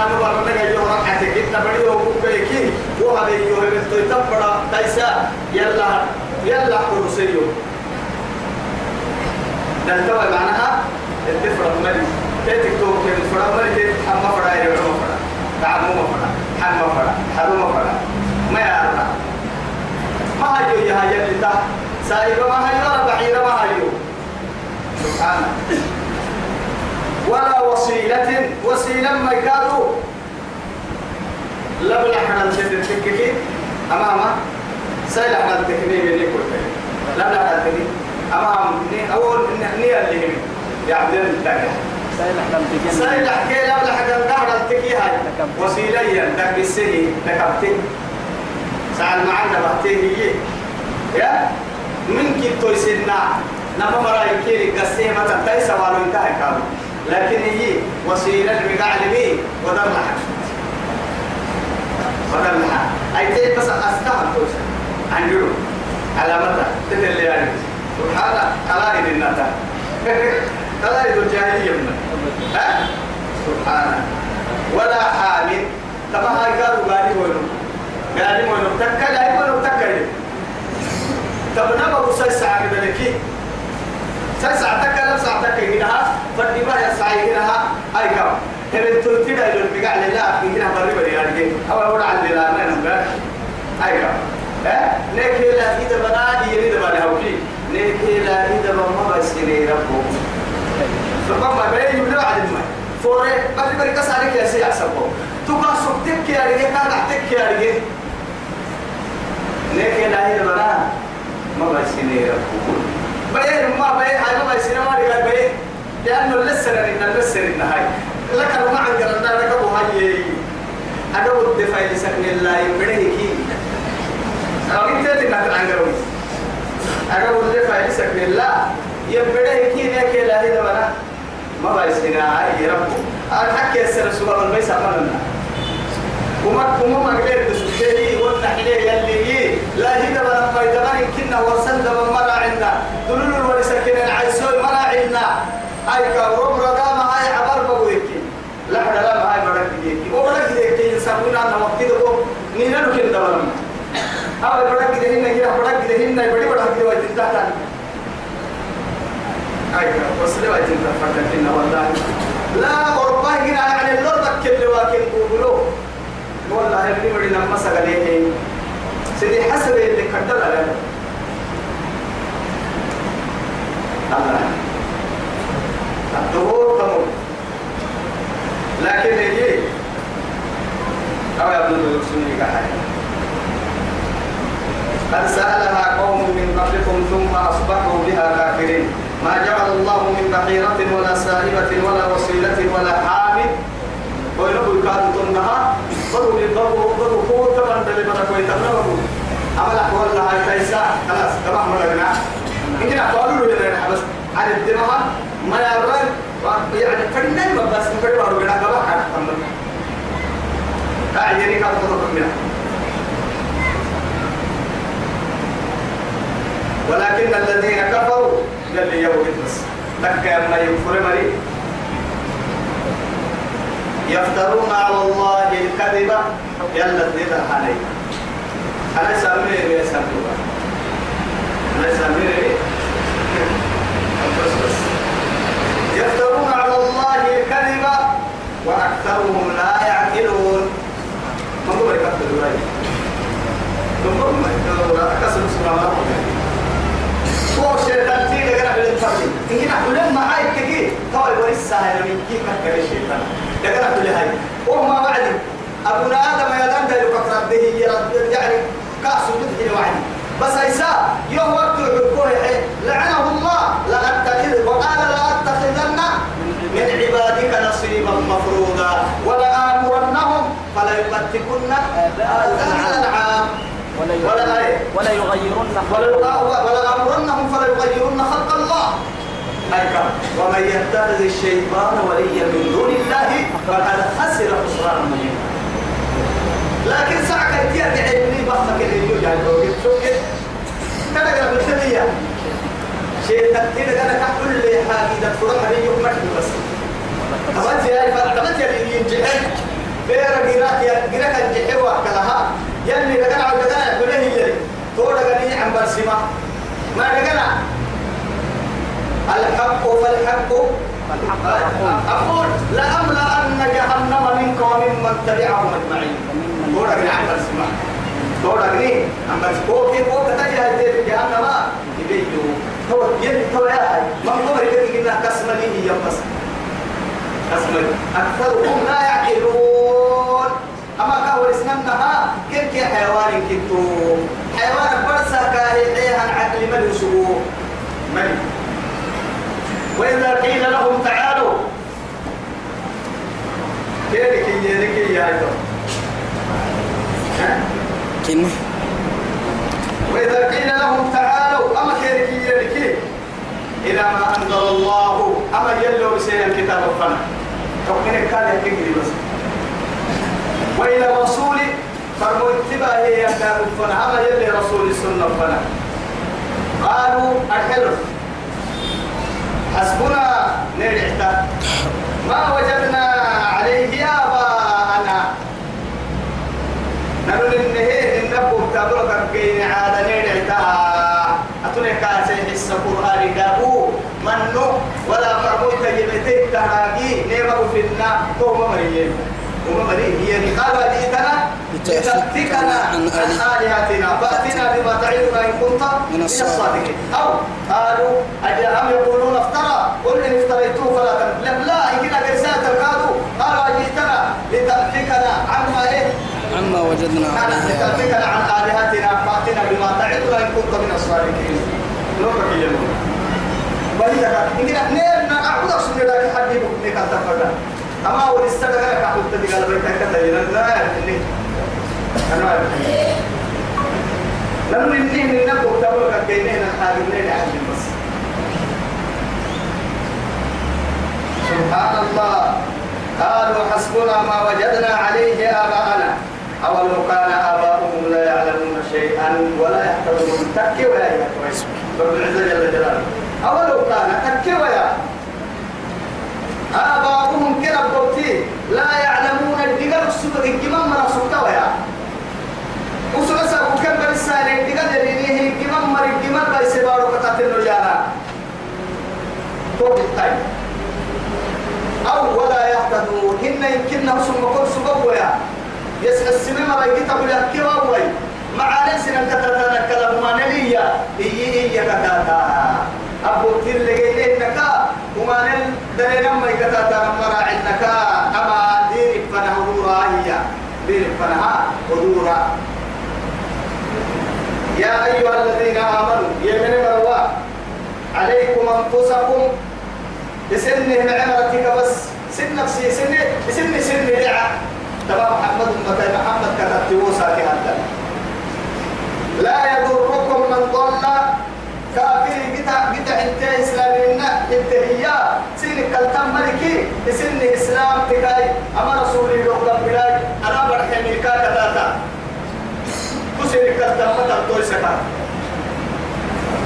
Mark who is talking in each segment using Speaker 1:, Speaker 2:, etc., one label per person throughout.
Speaker 1: نام برنا جاي يوم ركعتك إنت بدي يوم كيكي وهذا يوم بتوي تبرا تيسا يلا يلا كرسيو نلتوي معناها الدفرة ملي تيتك تو كن فرا ملي تيت حما فرا يا ما فرا تعب ما فرا حما فرا حلو ما فرا ما يعرف ما هيو يا هيا اللي تا سايبة ما هيو ولا بعيرة ما هيو سبحانه ولا وسيلة وسيلة ما يكادوا لبلا حنا نشد تككي أمامه. سيل حنا تكني بني كل لبلا حنا تكني أمام. ني أول ني اللي هم يعبدون التاني
Speaker 2: سيل إحنا بتجي
Speaker 1: سيل حكي لبلا حنا نقعد التكي هاي وسيلة يندك بالسني تكبتي سأل معنا بحتي هي يا؟ من كي تويسنا نما مرايكي قسيه مثلا تيسا والو انتهى كامل. لكن هي وسيلة المقعلمي ودرلها ودرلها أي تي بس أستهم توسع. عنجلو على متى؟ تدل يعني. سبحان الله. إذن النتا. إذن الجاهلية من ها؟ سبحان ولا حامل. تما هاي قالوا قالي وينو قالي وينو تكا لا يقولوا تكا تبنا بقول سيسا عقدلكي سيسا تكا نفسا تكا هنا فدي ما يسعي هنا أي كم هل تلتي ده يقول بقى لله هنا بري بري يعني أو أقول عن لله ما نبغى أي كم ها نكى لا إذا بنا يريد بنا هوكي نكى لا إذا ما بس يريد ربه فما بين يبلغ عن الماء فوري بري بري كسارك يا سيا سبوا تبغى سكتك يا رجال كان عتك يا رجال نكى لا إذا بنا ما بس يريد ربه بين ما بين هاي ما بس يريد ما رجال بين لأنه لسه لنا لسه لنا هاي. لك أنا ما عندي أنا ركبوا هاي. أنا ود فايل سكن الله يبره كي أنا قلت لك أنا عنقرون أنا ود فايل سكن الله يبره كي نك لا هذا ولا. ما بيسنا هاي رب. أنا حكي السر سبحان الله بيس أمرنا وما كم ما قدر تسويه ونحليه يلي. لا هذا ولا. ما يدمر كنا ورسل دم مرا عنا دلول الورسكن العيسول مرا عنا هاي كوروب رقام هاي عبر بقولك لحد لا هاي بدك ديكي وبدك ديكي يسمون أنا وقت ده نينا لكن ده ولا هاي بدك ده هنا كده بدك ده هنا بدي بدك ده وين تحت وين تحت هنا والله لا أوروبا هنا يعني اللور كل واكل بقولوا والله اللي بدي نما سجليه سيدي حسب اللي كتر على الله. الظهور تمر. لكن يجي. أو يبدو يرسلني كحاجة قد سألها قوم من قبلكم ثم أصبحوا بها كافرين ما جعل الله من بحيرة ولا سائبة ولا وسيلة ولا حامل. وينبو كانوا تنها بدو للضرب بدو قوة طبعا دلي بدو كوي تبنو عمل أحوال لها كيسا خلاص كما حملنا إنك أقوالوا لنا بس عن الدماء ما يرى. يعني فنان ما بس نقول لك بقى كان تمام كأجري كان تطلب منه ولكن الذين كفروا قال لي يوم بس. تكا ما يكفر مري يفترون على الله الكذب. يلا تدير علي أنا سامي يا سامي أنا سامي بس بس. يفترون على الله الكذب وأكثرهم لا يعقلون. من هو يكفر الوالد ثم كسر سبحان الله. إنك نحن هاي هاي الشيطان هاي وما بعد. أبونا آدم يدان ده يكفر به يعني كأس بدء وعدي بس عيسى يوم وقت الحكوه لعنه الله لأتخذ وقال لأتخذن من عبادك نصيبا مفروضا. ولآمرنهم فلا يبتكن الأنعام. ولا
Speaker 2: ولا يغيرن
Speaker 1: ولا آمرنهم فلا يغيرن خلق الله. أيكم ومن يتخذ الشيطان وليا من دون الله فقد خسر خسرانا مبينا. لكن ساعة كتير تعلمني بحثك اللي يجوز على شوف كده. كذا كده بالتالية شيء تكتير كذا لي حاجة تروح عليه يوم بس. يا تبت يا اللي ينجح بيرا جراك يا جراك الجحيم وكلها يلي لقنا على تورا قني عن برسمة. ما لقنا. الحق فالحق. أقول لأملأن جهنم منك وممن تبعهم أجمعين. تورا قني عن برسمة. تورا قني عن برسمة. هو كيف هو كتاجه هدي جهنم؟ يبيو تو يلي تو يا هاي ما هو يبي كنا كسمني هي بس. كسمني أكثرهم لا يعقلون. أما كهو اسمنها كيف كي حيوان كنتو حيوان برسا كاهي عن عقل من يسوه من؟ وإذا قيل لهم تعالوا. كيرك يرك يا أيضا
Speaker 2: كن
Speaker 1: وإذا قيل لهم تعالوا أما كيرك يرك إلى ما أنزل الله. أما يلو بسير الكتاب الفن. توقين كان يكيد بس. وإلى فرموا اتباعه يكاد الفن أما يلي رسول السنة الفن قالوا الحلف حسبنا نرعتا ما وجدنا عليه آباءنا. نقول إنه إنكم تبرك بين عاد نرعتا أتوني كاسي حس القرآن قابو منو؟ ولا فرموت جبتك تهاجي نيرا في النا قوم مريم. هي قالوا جئتنا لتأتيكنا عن آلهتنا. فأتنا بما تعدنا إن كنت من الصادقين. أو قالوا أم يقولون افترى؟ قل إن افتريتوه فلا تم لا إن كنا رسالة قالوا قالوا أجئتنا لتأتيكنا عما إيه؟
Speaker 2: عما وجدنا عليه
Speaker 1: لتأتيكنا عن آلهتنا. فأتنا بما تعدنا إن كنت من الصادقين. نوبك يلون وهي إن كنا نيرنا أعوذ أصلا لك نكال تفرد أما هو الاستدقى لك أقول تدقى لبيتك كتير لا يعني أنا لم ننتهي من نبوك تبوك كينينا حاجبين عن بس. سبحان الله. قالوا حسبنا ما وجدنا عليه آباءنا. أولو كان آباؤهم لا يعلمون شيئا ولا يحترمون. تكي يا كويس رب العزة جل جلاله. أولو كان تكي ويا آباؤهم كرب بوتي لا يعلمون الدقر السبق الجمام مرا سبتا ويا وسنا سابو كم برسالة الدقر يرينيه الجمام مرا الجمام بيسبارو كتاتل نجانا توب التايم أو ولا يهتدون إن يمكنهم ثم كل سبويا يسأل السماء ما يكتب لك كواوي مع نسنا كتاتا كلام ما نليا إيه إيه كتاتا أبو تير لقيته نكا؟ وما نل دلنا ما كتاتا مرا عندك أما دير فنه ودورا هي. دير فنها ودورا يا أيها الذين آمنوا يمن مروا عليكم أنفسكم بسن عمرتك بس. سن نفسي سن سن سن دعاء تمام محمد متى محمد كتبت موسى كهذا لا يضركم من ضل كافر بتاع بتاع انت اسلامنا انت هي. سن كلتم ملكي سن إسلام تكاي أما رسولي لو قبلاي أنا برحم الكا كتاتا كسر كلتم متى توي سكا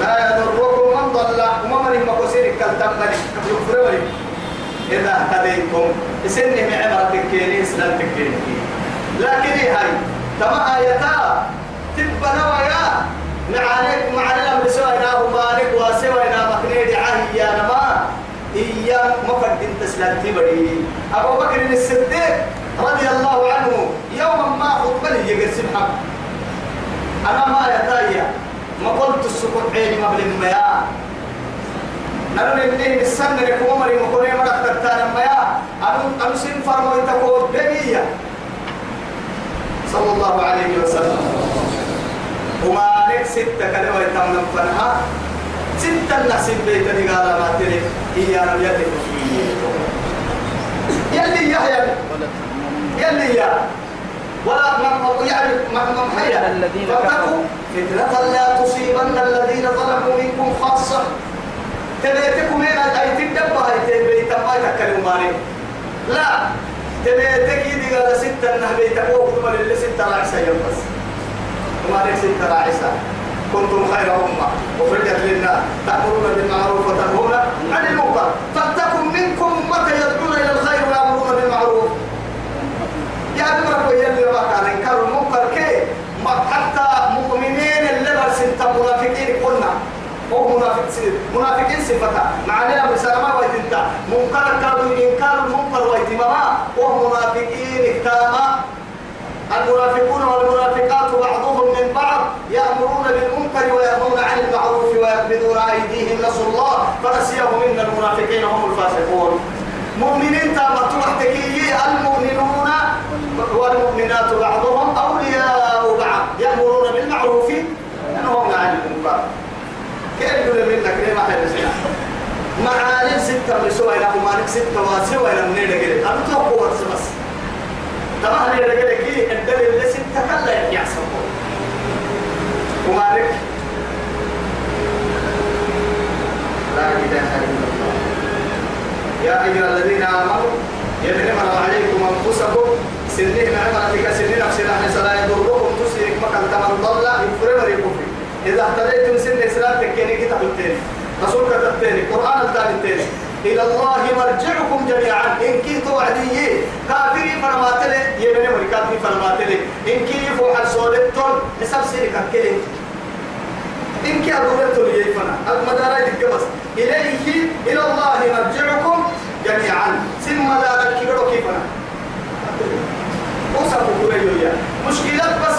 Speaker 1: لا يضركم من ضل. وما من ما كسر كلتم ملك. يكفر إذا اهتديتم. سن معمرة كيني إسلام تكيني لكن هاي تما آياتا تبنا ويا نعانيك معنا لم سوينا مالك وسوينا مكنيد عهي نما. إيا مفرد تسلم تبري. أبو بكر الصديق رضي الله عنه يوما ما خطبني يقسم حق أنا ما يتايا ما قلت السكوت عيني مبلغ مياه أنا نبنيه السنة لكم أمري مكوني مرة تكتانا ميا أنا أنا سن فرمو يتكو بنية. صلى الله عليه وسلم. وما لك ستة كلمة يتمنى فنها ستة نحسب بيت قال ما تري هي أنا يلي يلي يحيى يلي يا ولا من يعني من حيا
Speaker 2: الذين
Speaker 1: فاتقوا۔ فتنة لا تصيبن الذين ظلموا منكم خاصة۔ تبيتكم هنا أي تدبا هاي تبيت ما يتكلم ماني لا تبيتك يدي قال ستة أنها بيتك وكما اللي ستة راعسة يوم بس۔ وما نكسب تراعسا كنتم خير أمة. أخرجت للناس. تأمرون بالمعروف وتنهون عن المنكر. فلتكن منكم أمة يدعون إلى الخير ويأمرون بالمعروف. يا أمرك ويا يا ما كان إنكار المنكر كي ما حتى مؤمنين اللي برسنت منافقين قلنا. هو منافق سيد منافقين صفتا. معناها مسلمة ويتنتا منكر كانوا إنكار المنكر ويتماما وهم منافقين اكتاما المنافقون والمنافقات بعضهم من بعض يأمرون بالمنكر وينهون عن المعروف ويقبضون أيديهم نسوا الله فنسيهم. إن المنافقين هم الفاسقون. مؤمنين تامت وحتكي المؤمنون والمؤمنات بعضهم أولياء بعض يأمرون بالمعروف وينهون عن المنكر. كيف يقول منك؟ ليه ما حد معالم ستة من سوى إلى مالك ستة وسوى إلى منين قلت أنا توقف بس. طبعا هي رجل كي الدليل اللي ستة كلا يحسب ومالك؟ لا إله إلا الله. يا أيها الذين آمنوا يجرم عليكم أنفسكم سنين عملتك سنين نفس نحن سلا يضركم تسيرك مكان تمن ضل يفرم ريكوفي إذا اهتديتم سن إسلام تكيني كتاب التاني رسول كتاب التاني قرآن التاني إلى الله مرجعكم جميعا. إن كنت وعدي كافري فرماتلي يمني مركاتي فرماتلي إن كي فوحل سولتون حساب سيرك أكلي إن كي أدورتون يفنا المدارة يدك بس. إليه إلى الله مرجعكم جميعا. سن مدارة كيرو كيفنا وصفوا كوريويا مشكلة بس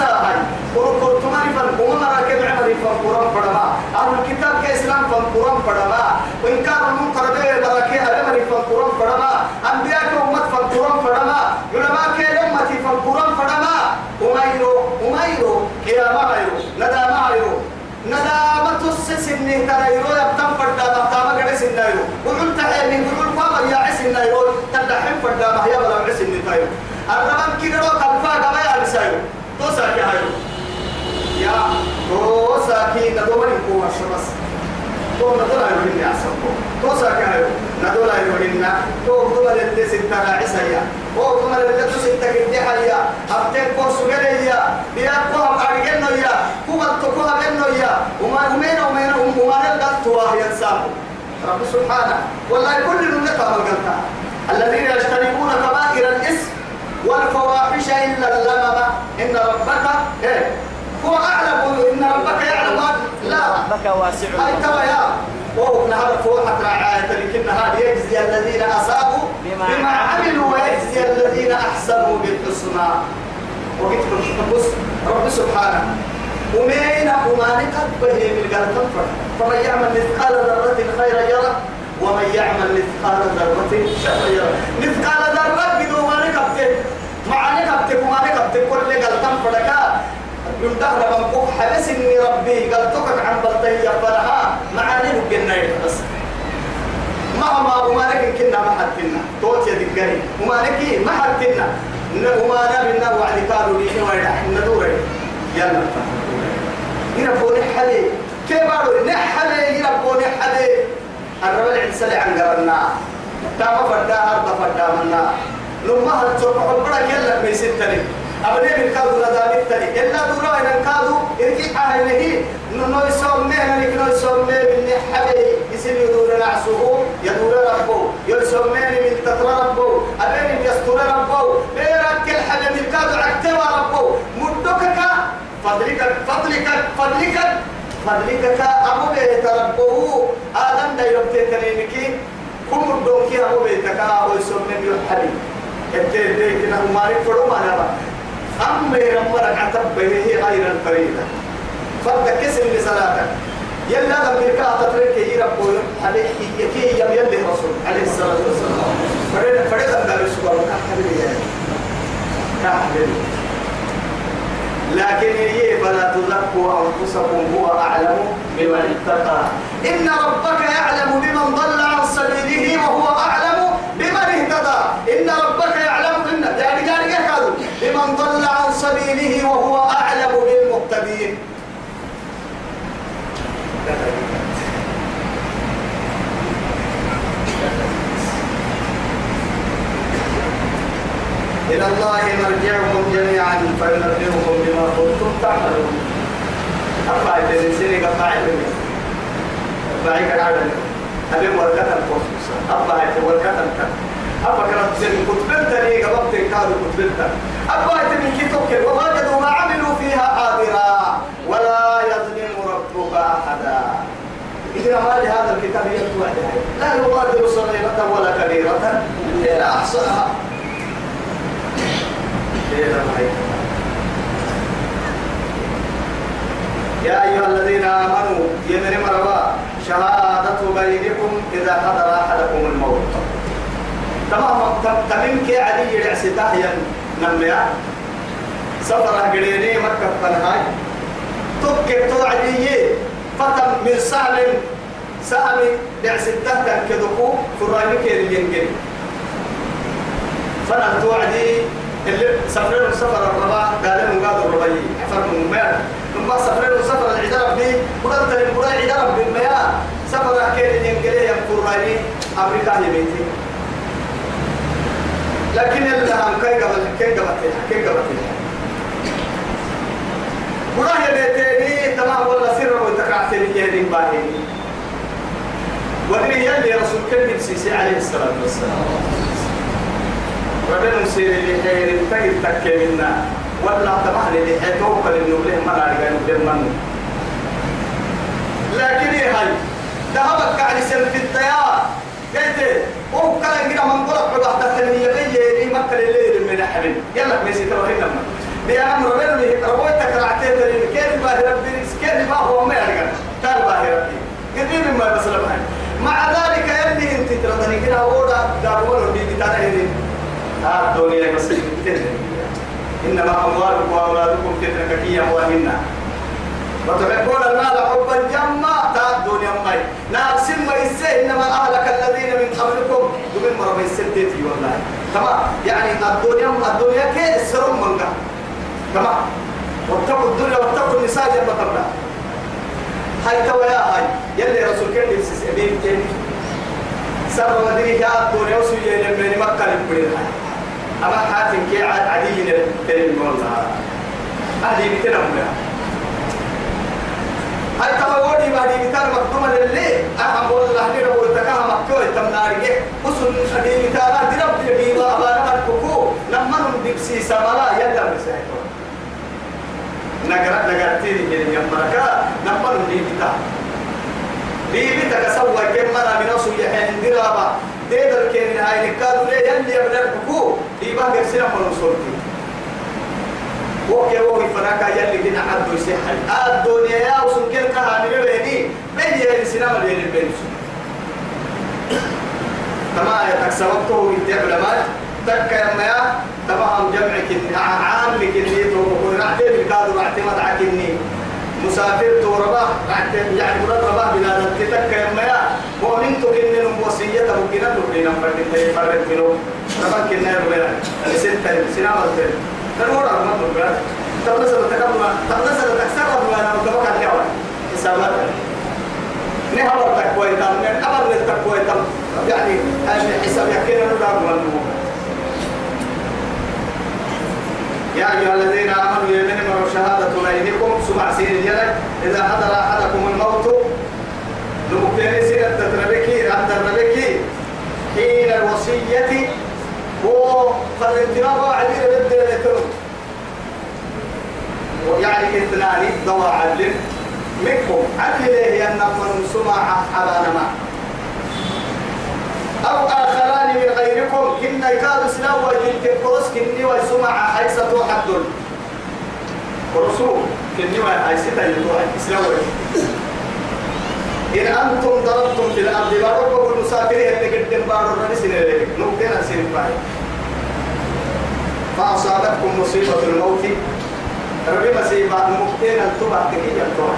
Speaker 1: وركور تماري فن وما راكب عمري فن قرآن فرما أهل الكتاب كإسلام فن قرآن فرما وإن كان المنكر به براكي عمري فن قرآن فرما أنبياء كأمة فن قرآن فرما علماء كأمة فن قرآن فرما أميرو أميرو قيامة غيرو ندامة غيرو ندامة السسن تنيرو يبتم فردا مقامة قد سنيرو وقلت حيني وقلت فاما يا عسن نيرو تدحم فردا مهيا بلا عسن نيرو الرمان كده رو كلفا كما يعرسايو تو ساكي هايو يا رب سبحانه. والله كل نملكها ملقلتها الذين يجتنبون كبائر الاسم والفواحش إلا اللمم. إن ربك إيه؟ هو أعلم إن ربك يعلم لا.
Speaker 2: ربك واسع.
Speaker 1: هاي ترى يا وهو نهار فوحة رعاية لكن هذا يجزي الذين أصابوا
Speaker 2: بما
Speaker 1: بما عملوا ويجزي الذين أحسنوا بالحسنى. وقلت بص رب سبحانه ومين وما نكبه من قلب فمن يعمل مثقال ذرة خيرا يره ومن يعمل مثقال ذرة شرا يره. مثقال ذرة بدون ما نكبته. مع نكبته وما نكبته كل قلب فرقا من فوق حبس إني ربي. قلتك عن بلطية فرها معاني الجنة بس مهما وما لك كنا ما حدنا توت يا دقري وما لك ما حدنا وما نبينا وعد كانوا لي وين ندور يلا. يربوني حلي. كيف قالوا نحلي يربوني حلي. الرب العسل عن قرنا تام فردا أرض فردا منا. لما هتشوف حبنا يلا بيستني أبني من كادو لا تاني إلا دورا إن كادو إركي حاله نو يسوم مه نك نو يسوم مه من حبي يصير يدور نعسه يدور ربه يسوم مه من تطر ربه أبني يستور ربه بيرك حاجة من كادو عكتوا ربه مدكك فضلك فضلك فضلك فضلك أبو بيت ربه آدم دا يبتي تنينكي كم الدوكي أبو بيتك أو يسوم مه يحبي إنت إنت كنا مارك فرو ما نبى أما يرمرك عتب هي غير الفريدة. فرد كسر لصلاتك يلا لما يركع تترك يربو عليه يكي يم يلي رسول عليه الصلاة والسلام. فريد فريد الدار السؤال كحبيبي يعني لكن هي فلا تزكوا أنفسكم هو أعلم بمن اتقى. إن ربك يعلم بمن ضل عن سبيله وهو أعلم بمن اهتدى. إن ربك يعلم إن يعني قال بمن ضل عن سبيله وهو أعلم بالمهتدين إلى الله مرجعكم جميعا فينبئكم بما كنتم تعملون. أربعة تنسيني قطعي بني أربعة كنعلم أبي ورقة الفوسوس أربعة ورقة الكتب أبا كانت سن كتبتني قبضت كادوا كتبتها أبا من كتبك ووجدوا ما عملوا فيها حاضرا. ولا يظلم ربك أحدا. إذا ما لهذا الكتاب تغادر صغيرة ولا كبيرة. إلا أحصاها. يا أيها الذين آمنوا يمن مروا شهادة بينكم إذا حضر أحدكم الموت. تمام تمام كي علي رعسته ين نميا سفر قريني مكة فنهاي. تبكي توعدي فتم من سهل سهل رعسته كدكو فراني كي ينجري فأنا توعدي اللي سفرين سفر الرباح قال لهم قادوا الرباعي حفر من مال ثم سفرين سفر العجرب دي قدرت القرى عجرب بالمياه. سفر ينقلي ينقر رأيني أمريكا هي بيتي. لكن اللي هم كي قبل كي قبل كي قبل قرى هي بيتي تمام ولا سر وتكعتني يا دين باهي. ودري يلي رسول كلمة سيسي عليه الصلاة والسلام. ربنا نسير اللي خير تجد تكي منا. ولا طبعا اللي حيتوكل انه له نرجع نبدل منه لكن هاي ذهبت قاعد يسل في الطيار قلت هو كان كده من قرب بعد حتى اللي يبي مكة الليل من حبيب يلا ميسي توهين لما. بيعمل ربنا اللي رويتك رعتين اللي كيف باه ربي؟ كيف باه هو ما يرجع قال باه ربي. قديم ما بس لما مع ذلك يلي انت تردني كده ده دارون بيجي تاني هذا الدنيا بس إنما أموالكم وأولادكم فتنة كي أموالنا وتحبون المال حبا جما تا الدنيا ماي نار سم يسي إنما أهلك الذين من قبلكم ومن مرمى السدتي والله تمام يعني الدنيا الدنيا كي سرم من تمام واتقوا الدنيا واتقوا النساء جنب قبلها هاي توا يا هاي يلي رسول كان يبسس أمين تاني سر ودري يا الدنيا وسوي لمن مكة لبرين هاي أما حاتم كي عاد عدي والله هذه بتنم لها هاي تبغوني ما دي بتار مكتومة للي أهم والله دي ربو تكاه مكتومة تم نارجع. وسن دي بتار دي رب دي بيلا أبانا مكوكو لما نم دبسي سملا يلا مسايكو نقرأ نقرأتيني كده يمركا لما نم دي بتار دي بتار سوى كم مرة من أصل يحين درابا تقدر كين هاي نكادو ليه؟ يلي يبنى الحكو دي بقى قرسنا من وصولتي وكي وكي فناكا يلي كنا عدو يسيحي الدنيا يا وسن كل كهاني بيني بين يلي سينما بين البين تما يتكسبته يتعب لما تك يا ما تمام جمعك عام كني تو رعتي بالكادو رعتي مدعك كني. مسافر توربا يعني مراد ربا بلاد. تتك يا مؤمن تو كن وصية ممكن نقولنا فرد فرد منو ربا كنا ربنا لسه سنة مرتين تنور ما سبت كم تبنا سبت أكثر ما أنا متوقع اليوم حسابات نهار تقوي تام أمر التقوي تام يعني حساب يكين نقول منه يا أيها الذين آمنوا يمن من شهادة بينكم سمع سين الجلد إذا حضر أحدكم الموت نمكن سين التتربكي التتربكي حين الوصية هو فالانتباه عليه بدل يعني اثنان ضوى عدل منكم. عدل له أن من سمع على نما أو آخران من غيركم. إن يكاد سنو وجلت القرص كني ويسمع حيث توحد. ورسول كني وحيث توحد. سنو إن أنتم ضربتم في الأرض بارك المسافرين اللي قدم بارو الرئيس اللي نمكن أسير باي فأصابتكم مصيبة الموت. ربي مصيبة ممكن أن تبع تكية الطوح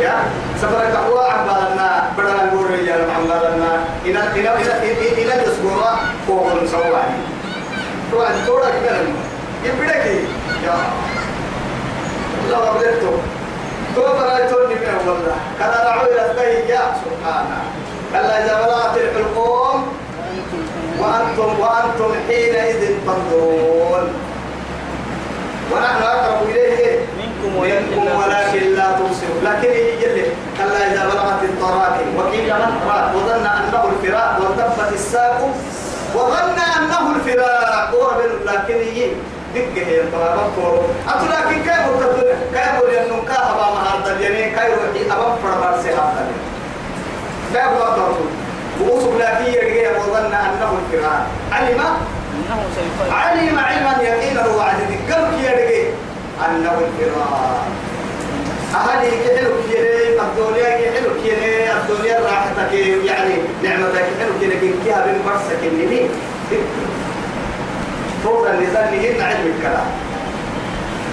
Speaker 1: يا سفرك هو عبالنا بدل نقول رجال عبالنا إلى إلى إلى إلى تسبورا فوق المسواني تو أن تورا كده يبدأ يا الله أبدته برا تو نبي والله كلا رعوا إلى البيت سبحانه كلا إذا بلغت الحلقوم وأنتم وأنتم حينئذ تنظرون ونحن أقرب إليه
Speaker 2: منكم
Speaker 1: ولكن لا تبصرون لكن يجل كلا إذا بلغت التراقي وقيل من راق وظن أنه الفراق والتفت الساق وظن أنه الفراق لكن يجي دقه هي طلبات كورو أتو لكن كيف تقول كيف لأنه كاهبا مهارة اليمين كيف أبا فربار سيهارة كيف لا تقول وأصب لكن يرجع وظن أنه الفرار علم؟
Speaker 2: إنه
Speaker 1: علم علما يقينا وعد قلب يرجع أنه الفرار أهلي كحلو كيري الدنيا كحلو كيري الدنيا راحتك يعني نعمتك حلو كيري كيها بين برسك اللي فوق اللسان هن علم الكلام.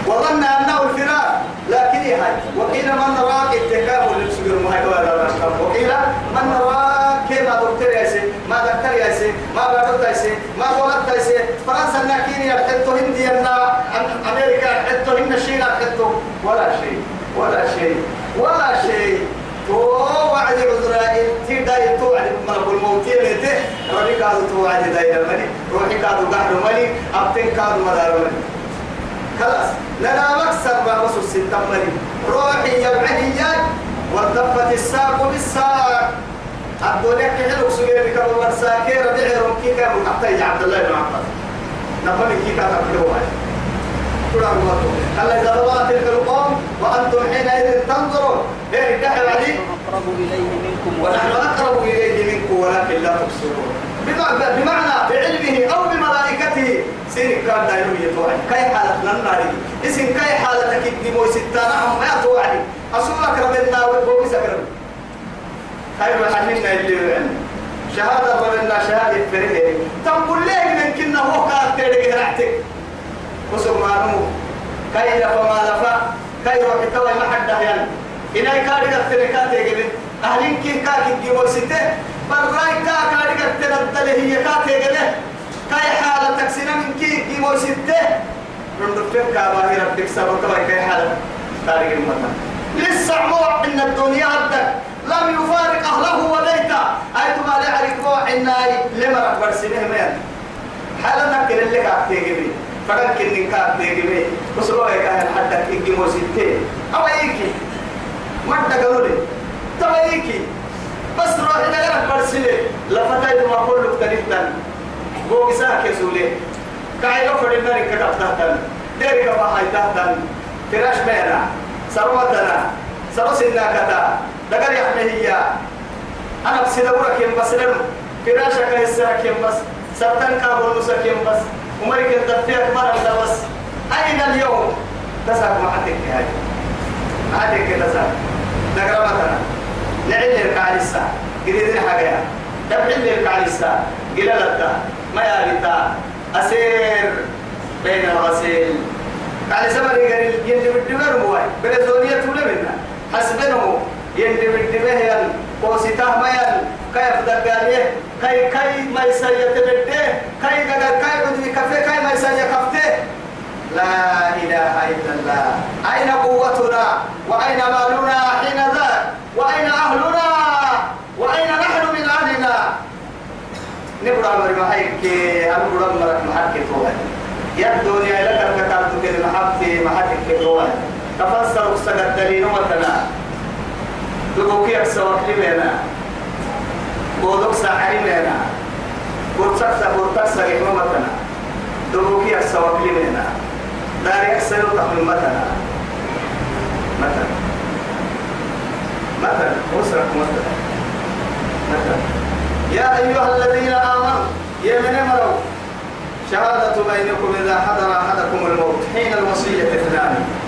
Speaker 1: وظن أنه الفراق لكن هي هاي؟ وقيل من راك التكامل للسجر ما وقيل من راك كيما دكتور ياسي ما دكتور ياسي ما بارد ياسي ما بولد ياسي فرنسا الناكيني حتى هندي أمريكا حتى هند الشيء حتى ولا شيء ولا شيء ولا شيء. تو وعد عذراء تداي توعد ملك الموت يلته ربي كادو توعد داير الملك روحي كادو قهر الملك أبتن كادو مدار الملك خلاص. لنا مكسر ما بس الستة ملك روحي يبعدي يد والدفت الساق بالساق. الدنيا كحلو سجل بك والساكير ربيع رمكيك حتى عبد الله بن عباس. نفهم كيكا تقولوا قرآن الله. قال إذا رأى تلك القوم وأنتم حينئذ تنظرون. إيه الدحر
Speaker 2: منكم.
Speaker 1: ونحن أقرب إليه منكم ولكن لا تبصرون. بمعنى بمعنى بعلمه أو بملائكته. سيرك كان دايما يتوعد كاي حالة نناري اسم كاي حالة كدمو ستانا هم ما يتوعد أصولك ربنا وبوكي سكرم خير حنينا اللي يعلم شهادة ربنا شهادة فريه تنقل ليه من كنا هو كان تيرك رعتك وسم ما نمو كاي لفا روح توا ما حد دهيان. إناي كاري قتلكات يجبن أهلين كي كاكي جيبو ستة براي كا كاري قتل هي كات يجبن كاي حالة تكسينا من كي جيبو ستة من دفتر كاباهي ربك سبب توا كاي حالة تاريخ المطن لسه عموع إن الدنيا عبدك لم يفارق أهله وبيته أيتما النار لما ركبر سنه مين. حالنا كل اللي قاعد تيجي فقال كني كاب تيجي وصلوا يا كان حتى تيجي موسيتي أو أيكي. ما تقولوا لي تبا أيكي. بس روح قرأت برسلة لفتاي ما كل تريتن بوك ساكي سولي. كاي لو فرينا ركعت تحتن ديري كبا هاي تحتن فراش مينا سروتنا. سروسنا كتا. دقر يحمي هي أنا بسيدورك يم بس لم فراشك هسرك يم بس سبتن كابول مسك يم بس عمرك الدفيك مرة بس أين اليوم؟ تساق ما حدك هاي ما حدك تساق دقر مثلا. نعل الكعال الساعة قريدين حاجة تبعل الكعال الساعة قلالتا ما يالتا أسير بين الغسيل. قال سبب يقول يندي بالدمر موي بريزونية تولا منا حسبنه يندي بالدمر يل قوسيته ما يل كيف دقاليه كي كي ما يسيا تبديه كي دقال كي عدوي كفي كي ما يسيا كفته لا إله إلا الله. أين قوتنا؟ وأين مالنا حين ذاك؟ وأين أهلنا؟ وأين نحن من أهلنا؟ نبرا مرمى هيك أنبرا مرمى محكي توهي يا الدنيا لك كده محبتي محبتك كده تفسر وسجد الدليل وتنا تبوكي أكسوك لنا بودك ساعري لنا. بودك بودك ساعري متنا تبوكي أكسوك لنا. داري أكسر تحمل متنا. متنا متنا أسرك متنا متنا يا أيها الذين آمنوا يا من مروا شهادة بينكم إذا حضر أحدكم الموت حين الوصية اثنان.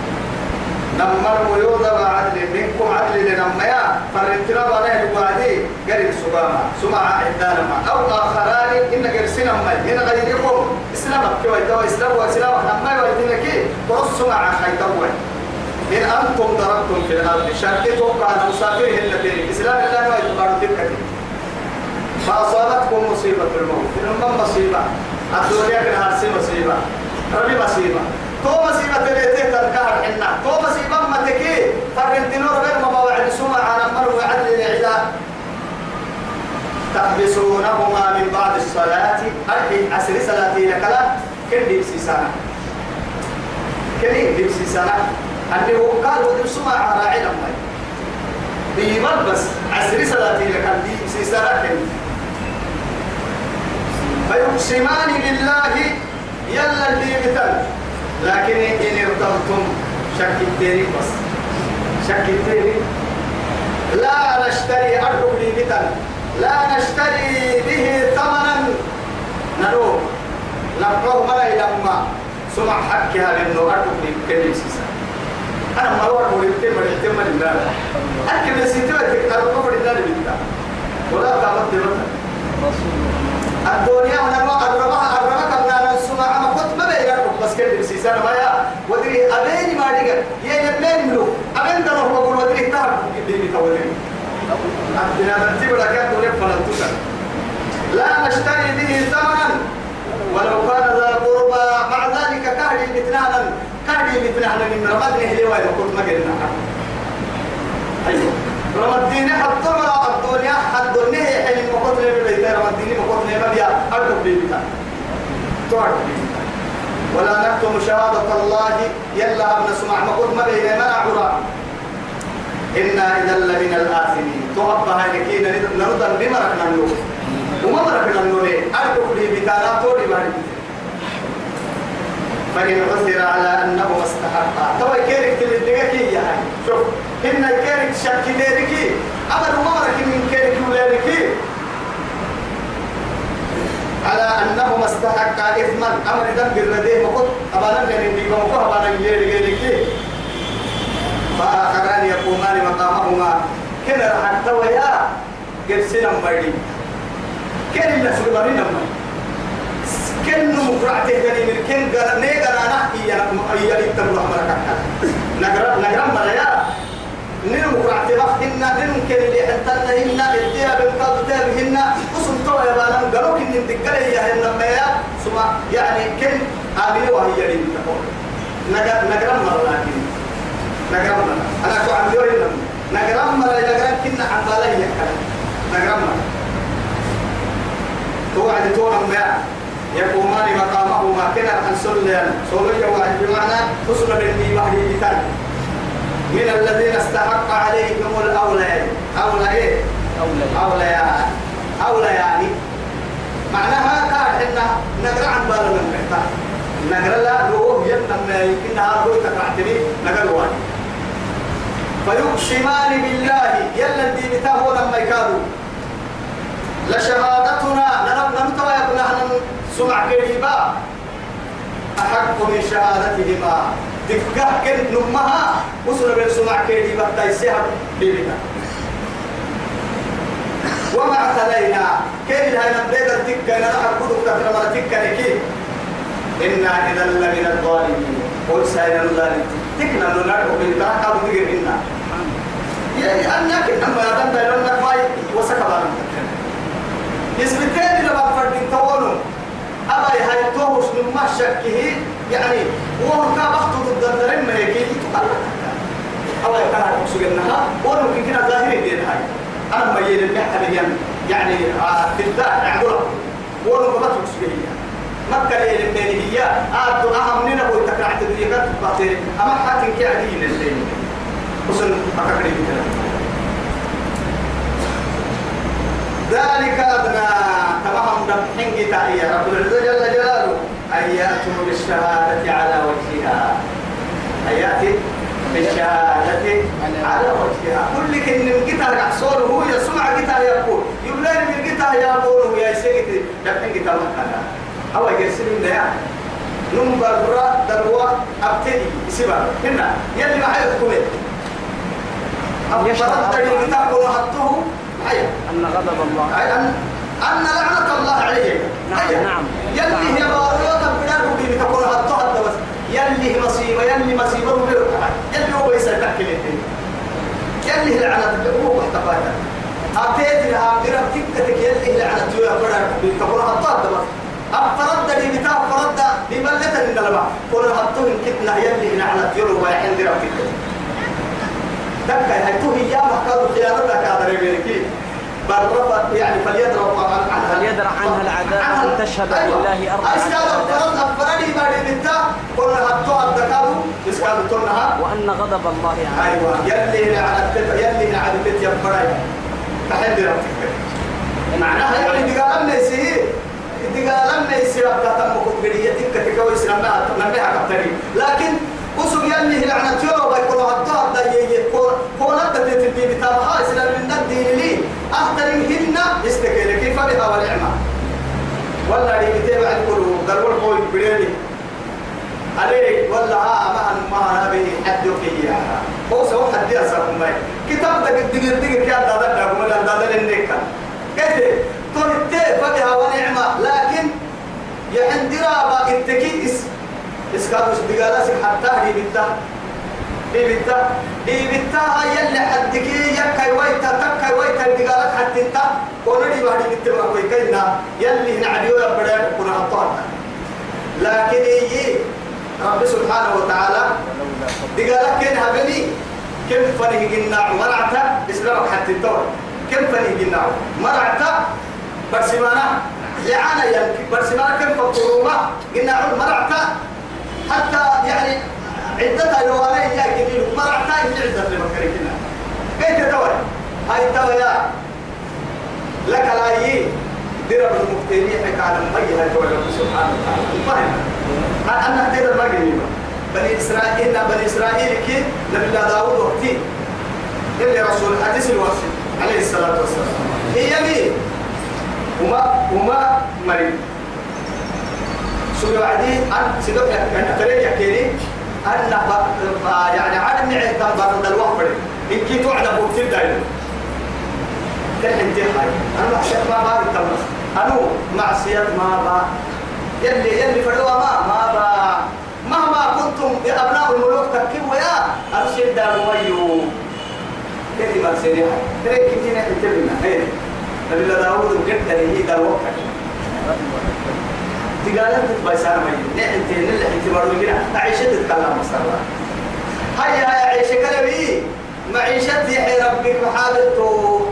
Speaker 1: نمر ويوضع عدل منكم عدل لنميا فالانتراب عليه الوعدي قريب سباما. سمع عدانما أو آخران إن قرسنا مي إن غيركم. إسلامك كوي دوا إسلام وإسلام نمي وإذنك برس سمع خيطوي إن أنتم ضربتم في الأرض شركتكم كان مسافرين التي إسلام الله وإتبار تلك فأصابتكم مصيبة الموت. إنما مصيبة. الدنيا هرسي مصيبة. ربي مصيبة. تو مصيبة تبيتي تنكهر حنا. تو فرنتنور غير ما بوعد سمع على مر وعدل الإعداء تحبسونهما من بعد الصلاة. أرحي عسر صلاتي لكلا كن ديبسي سنة. كن ديبسي سنة. اللي هو قال ودم سمع على علم بيمر بس عسر صلاتي لكلا ديبسي سنة كن فيقسمان بالله يلا اللي بتل لكن إن ارتبتم شك التيري بس. شك التيري لا نشتري أرض لي بتل لا نشتري به ثمنا. نروح. نقوه ملا لما. سمع حكها لأنه أركب بكلم سيسا أنا ما أروح التم التم لله أكل السيتوة تكتب كفر لله ولا قامت دمتها
Speaker 2: رسول
Speaker 1: الدنيا هنا ما أدرمها أدرمها كنا نسمع ما كنت ما بيجرب بس كده بسيسان ما يا ودري أبين ما دقة يا يبين له أبين ده هو بقول ودري تعرف كده بتقولين عندنا ترتيب لك تقول فلتوك لا نشتري به ثمنا. ولو كان ذا قربى مع ذلك كهدي مثلنا كهدي مثلنا من رمضان هلي وين؟ كنت ما قلنا. أيوه. رمضان حتى ما الدنيا حد الدنيا. حين ما كنت لي بيت رمضان ما كنت لي بيا أركب بيتا تعرف ولا نكتم شهادة الله. يلا ابن سمع ما كنت ما بين منع عرا إنا إذا لمن الآثمين. تهب هاي كينا نرد بمركنا النور وما مركنا النور أركب لي بيتا توري باري فإن عثر على أنه استحق تو كيرك تلدقك يا شوف إن كيرك شك ديرك أمر مرك من كيرك ولادك على أنه ما استحق إثما أمر دم بالرديه مقط أبانا كان يدي بمقط أبانا يلي غيرك فآخران يقومان مقامهما. كنا رح تويا قرسنا مبردي كان الناس يقولون نمبر كن مقرعته كان يمكن قال نيجا أنا هي هي اللي تبغى مركا نقرأ نقرأ مريا. وقت إن نيرو كن اللي حتى إن الديا بالقلب ده بهن قسم تو يا بانا قالوا كن الدكالة هي هن ميا ثم يعني كن أبي وهي اللي تقول نقرأ نقرأ مرة لكن. نقرأ مرة. أنا كو عم يوري نقرأ مرة نقرأ كن عم بالله يكلم نقرأ مرة. توعد تونا ما يقومان مقامهما كنا عن سلم سولي واحد بمعنى حسن بالني وحي بتان من الذين استحق عليهم الأولى أولى إيه؟
Speaker 2: أولى
Speaker 1: أولى يعني أولى يعني معناها كان إن نقرأ عن بال من محتاج نقرأ لا روح يمنا يمكن هذا روح تقرأتني نقرأ واحد فيقسمان بالله يلا دي بتاهو لما يكادوا. لشهادتنا نمتوى يقول نحن سمع كريبا أحق من شهادتهما. دكه كن نمها وصل بين سمع كريبا تيسيها بيبنا وما اعتلينا كيف هاي نبدأ تكا نرى كدك تترمى تكا نكي إنا إذا لمن الظالمين. قل سائر الظالمين تكنا ننرى وبنتاكا بذكر إنا يعني أنك أما يدن بيرون نفاي وسكبا يثبتين لما فرد تولوا أبا هاي توهش من ما شكه يعني وهم كان بخطو ضد الدرم ما يجي تقلق. أبا يكون هاي مقصود إنها وهم ممكن كنا ظاهرين دين هاي. أنا ما يجي بيان يعني في الداء يعدوها وهم ما تقصد هي. مكة اللي بين هي أدو أهم نينا بو تكرعت الدنيا قد تبطير أما حاكم كي عدين الدين وصل أكاكري بكلام ذلك أدنى. تمام دمحين قتائية رب العزة جل جلاله. أن يأتوا بالشهادة على وجهها. أن يأتي بالشهادة على وجهها. كل كن قتال يحصل هو يسمع قتال يقول. يبلغ من قتال يقول يا سيدي. دمحين قتال مكانا أو يرسل من يعني نم برا دروا أبتدي. سبا هنا. يلي ما حيث كمين أفضل الطريق تأكل حطه.
Speaker 2: أن غضب الله.
Speaker 1: أن لعنة الله عليه.
Speaker 2: نعم،. نعم.
Speaker 1: يلي هي بارات بلاد بي تكون حطها بس يلي هي مصيبة يلي مصيبة وبيرك يلي هو بيسأل تحكي يلي هي لعنة هو محتفاتا أبتدي لها قرب تكتك يلي هي لعنة يا بلاد بي تكون حطها بس أفرد لي بتاع فرد البع كل حطوه كتنا يلي لعنة يلو ويحين قرب تكتك دكا هاي تو هي محكاد خيانتك هذا رجلك بالرفع يعني فليدروا عنها.
Speaker 2: فليدرع عنها العذاب أن تشهد بالله أربع
Speaker 1: أستاذ فرد أفرادي بعد بنتا كل هتو الدكادو إسكاد تونها
Speaker 2: وأن غضب الله عليه
Speaker 1: أيوة. يلي على التف يلي على البيت يا فراي تحدي ربك. معناها يعني دقالنا يسيه دقالنا يسيه أبدا تمكت بريتك كتكوي سلمنا نبيها كبتري لكن وسو يلي لعنة يوم بيكون هتو هدا يي كون هدا تتبي بتابها إسلام من الدين لي أهترمهن استكيل كيف بها ونعمة ولا اللي كتاب عن قلوب قالوا القوي بريني عليه ولا ها ما ما به حد يا هو سوى حد يسر ما كتاب دقيق دقيق كان ده ده ده ده ده للنكا كده تهت فبها ونعمة لكن يعند رابا التكي إس اسكابوس دقالاسك حتى هي بتا هي بتا هي بتا هاي اللي حدك يكاي ويتا تكاي ويتا دقالك حتى انت ونري بعد بتا ما كوي كينا يلي نعديو يبدا كنا حطوها. لكن هي رب سبحانه وتعالى دقالك كين هبني كم فنه جنا مرعتا اسلامك حتى الدور كم فنه جنا مرعتا برسمانا لعانا يلقي برسمانا كم فقروما جنا مرعتا. حتى يعني عدتها يوانا يا جميل. مرعتا يجي عدة لمكركنا كيف تدور هاي الدوايا لك لا يي. درب المكتيني حكى على المي هاي دولة سبحانه وتعالى. فاهم؟ أنا هدير المجنين بني إسرائيل بني إسرائيل كي نبي داود وقتي. اللي رسول حديث الوصي عليه الصلاة والسلام. هي مين وما وما مريض. سوى وعدي أن سيدوك أن تريد يحكيني؟ أن يعني عدم عهد بعض الوقت إن كنت على بوكتير دايما تحن تحن أنا معصية ما با التمس أنا معصية ما با. يلي يلي فدوا ما ما با. مهما كنتم بأبناء الملوك تكيبوا يا. أرشد دارويو كيف ما سيريها ترى كنتي نحن تبنا نبي داود قد هي داروك تقالت بيسار مي نحن تين اللي اعتبروا كده عيشة تتكلم مصر هيا هيا عيشة كلامي معيشة يحيى ربك وحالته.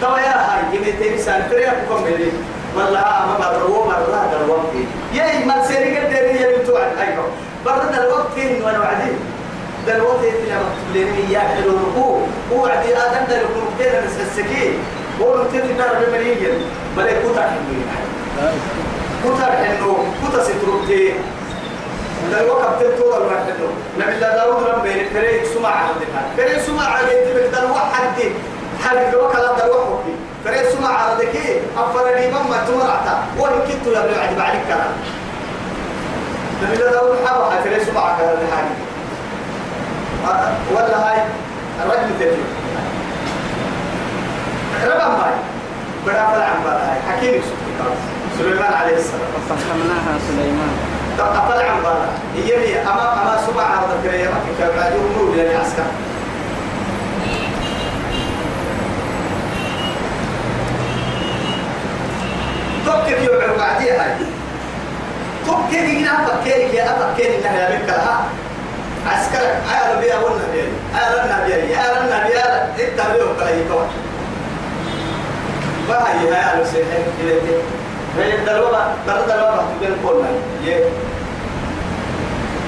Speaker 1: توا يا هاي جميل تاني سان. تريا بكم بلي والله ما بدروا مرة دروك يا ما سيري قد دري يا بتوع أيوه برد الوقت وأنا وعدين دلوقت إنت لما تقولين يا حلو ركوع هو عدي آدم دلوقت نقدر نسسكين هو نقدر نار بمليين ملك كتر حلوين كتر حلو كتر ستروكتي دلوقت بتطول ما حلو نبي الله داود رب بين فريق سمع عندنا فريق سمع عندنا بقدر واحد حد وكلا دلوقت فريق سمع عندك أفرني مما تمرعتا وإن كنت لم يعد بعد كلام نبي الله داود حبها فريق سمع كذا الحاجة ولا هاي الرجل تبي بڑا فلا عم هاي حكيم سليمان عليه السلام
Speaker 2: ففهمناها سليمان
Speaker 1: أفلا عم بالا يلي أما أما سبع عرض كريم كتاب عدو نور لني عسكر توكك يوعد بعدي هاي توكك يجينا فكيرك يا أفكير إنها يا بك لها عسكرك عيال بيا ولا بيا عيال بيا عيال بيا انت بيا ولا يكون ما هي هاي على سيح كده هي الدلوبة برد الدلوبة تبين كل ما يه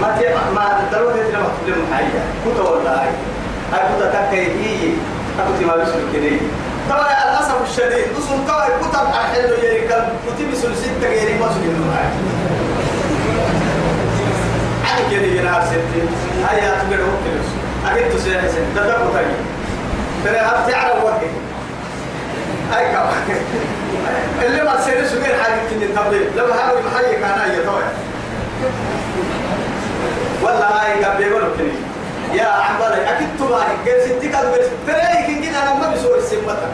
Speaker 1: ما تي ما الدلوبة تبين ما تبين محيا كنت ولا هاي هاي كنت تكاي هي أكو تما بسول كده طبعا الأسف الشديد نصون طبعا كنت أحلو يري كان كنت بسول ستة غيري ما سجل معي. عن كده ينار ستي هاي أتبع وكلس أكيد تسيح سن تدبر تاني ترى هتعرف وجهي هاي كم اللي ما تصير سجل حاجة كني تبلي لما هاي محيي كان هاي طوع ولا هاي قبل يقولوا كني. يا عمبالي أكيد تبارك قال ستي قد بس ترى يمكن كده أنا ما بسوي السمتة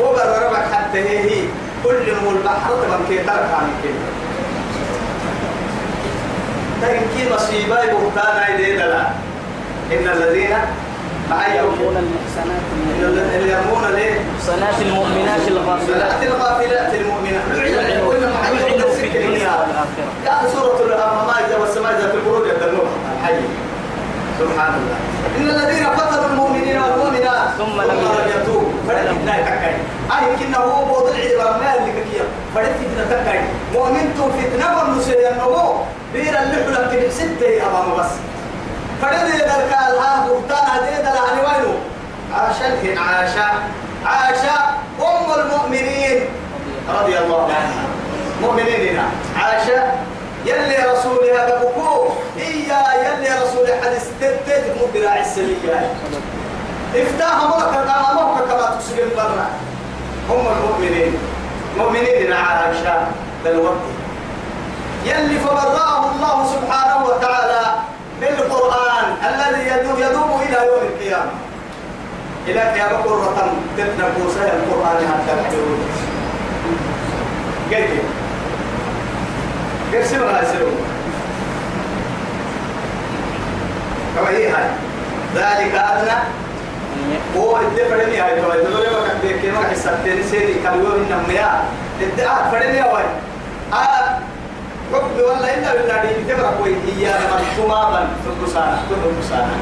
Speaker 1: وبر ربك حتى هي هي. كل مول البحر تبقى كي ترك عن كده تنكي مصيبة بهتانا إليه لا. إن الذين
Speaker 2: يرمون المحسنات
Speaker 1: يرمون ليه؟
Speaker 2: المحسنات المؤمنات الغافلات.
Speaker 1: الغافلات المؤمنات.
Speaker 2: لعنوا في الدنيا والآخرة.
Speaker 1: يا سورة الأمامات والسماء ذات البرود يتنوها الحي سبحان الله إن الذين فتنوا المؤمنين والمؤمنات
Speaker 2: ثم لم
Speaker 1: يتوبوا. فلن لا تكاي أي يمكن هو بود العلم ما اللي كيا فلن فتنة تكاي مؤمن تو فتنة والنسي أنه بير اللي حلم كده ستة أمام بس فلن ذلك الها بهتان هذه دلعني وينه عاشا عاشا عاشا أم المؤمنين. رضي الله عنها. مؤمنين هنا. عاشا يلي رسولي هذا بكو إيا يلي رسولي حديث تتت مبراع السلية افتح مرك أمامك كما تسجن برا. هم المؤمنين. مؤمنين عائشة بالوقت. يلي فبرأه الله سبحانه وتعالى بالقرآن الذي يدوم, يدوم إلى يوم القيامة. إلى يا بكر رتم تتنبو سهل القرآن حتى تحضرون كيف كيف سمع يسلون كما هي هاي. ذلك أدنى. هو الدفرني هاي تو يدور ما كان بيك ما حسبتني سيدي كان يقول إنه مياه. الدعاء فرني هاي. حب ولا إلا بالله دي تبرك وي هي مرحوما بن تبصانا تبصانا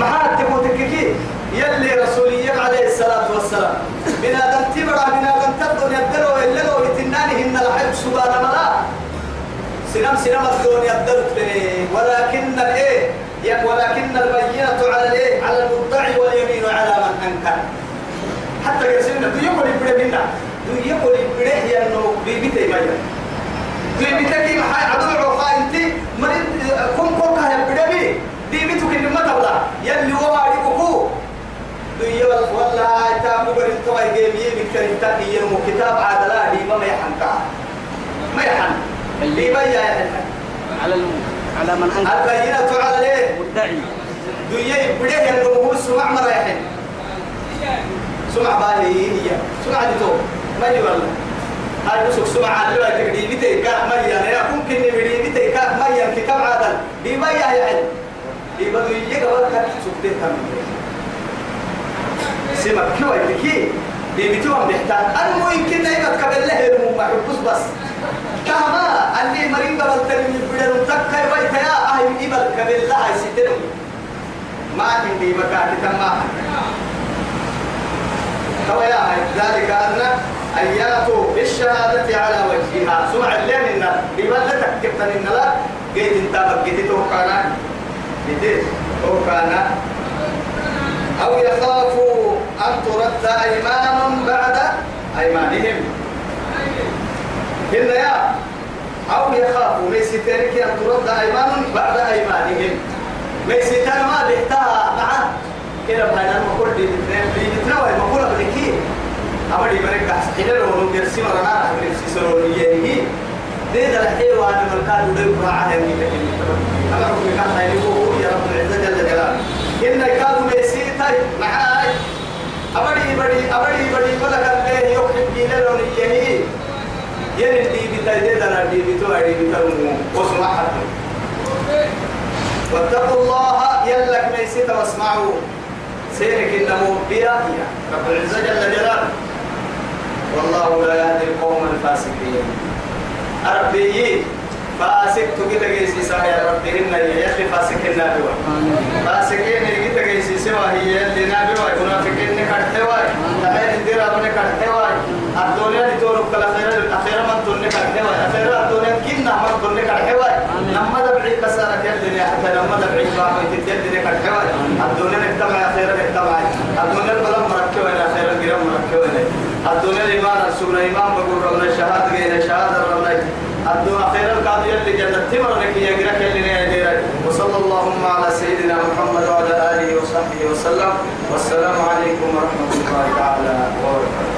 Speaker 1: ما حد تقول تككي يلي رسولي عليه الصلاة والسلام. بنا دم تبرع بنا دم تبدو يدروا إلا لو يتناني هن الحب سبحان الله. سنم سنم الدنيا الدرت ولكن الإيه؟ ولكن البينة على الإيه؟ على المدعي واليمين على من أنكر. حتى يرسلنا دو يقول يبره منا. دو يقول يبره هي انه بيبيتي ما حي عدو عوقا انت مريد كم كم كه يبره بي بيبيتك اللي ما تبلا يلي هو عليكو دو يقول والله تابو بريد كما يجيبي بكتير تاكي يرمو كتاب عدلا دي ما يحنكا ما يحن اللي بيا
Speaker 2: على الم... على من أنكر
Speaker 1: البينة على الايه؟
Speaker 2: مدعي
Speaker 1: دنيا انه هو سمع مريحين سمع بالي هي سمع دي تو ما والله هاي بس سمع على الوقت دي بيتي كا ما يا ممكن نبدي بيتي كا ما يا كتاب عدل دي ما يا يا دي بدو يجي قبل كان سكتي كم سمع كيو يدكي دي بيتو عم بيحتاج أنا مو يمكن نايمة قبل له المو بس بس كما اللي مريم قبل ترمي بدل تكاي بيت يا أهل إبل قبل لها يسدرم ما عندي مكان تما تو يا ذلك أن أيات بالشهادة على وجهها. سمع اللين إن ببلتك كتن إن لا. جيت انت بقيت توقعنا. جيت توقعنا. أو يخافوا أن ترد أيمان بعد أيمانهم. هن يا. أو يخافوا. ليس تلك أن ترد أيمان بعد أيمانهم. ليس ما بيحتاها معه كده بهاي أنا بقول دي دي بتنوى بقول أبلكي أمري بريك حين لو نرسي مرنا نحن نرسي سرور يهي. ده ده الحيوة أنا ملكان ودي براعة هني لكن أنا رب مكان هاي هو يا رب العزة جل جلاله. إن كانوا ميسيتاي معاي. أبدي بدي أبدي بدي ولا كان له يخرج بينا لو يهي. ين دي بتاعي ده دي بتوع دي بتوع واسمع حتى واتقوا الله يلك ميسيت واسمعوا. سيرك إنه بيا رب العزة جل جلاله. والله لا يهدي القوم الفاسقين. أربي فاسق تجد جيسي سما يا ربي إن يخلي فاسق النبي فاسقين يجد جيسي سما هي اللي نبي منافقين نكرتوا. تحيل الدير أبني كرتوا الدنيا دي تورك الأخيرة الأخيرة من توني كرتوا الأخيرة الدنيا كنا من توني كرتوا لما دبعي كسرت الدنيا حتى لما دبعي باقي تدي الدنيا كرتوا الدنيا نكتمع أخيرا نكتمع الدنيا البلد مركبة أخيرا جرام مركبة. الدنيا الإيمان السمنا إيمان بقول ربنا شهادة غير شهادة ربنا الدنيا خير القاضي اللي جنة. تمر لك يقرأك اللي نديرك وصلى اللهم على سيدنا محمد وعلى آله وصحبه وسلم. والسلام عليكم ورحمة الله تعالى وبركاته.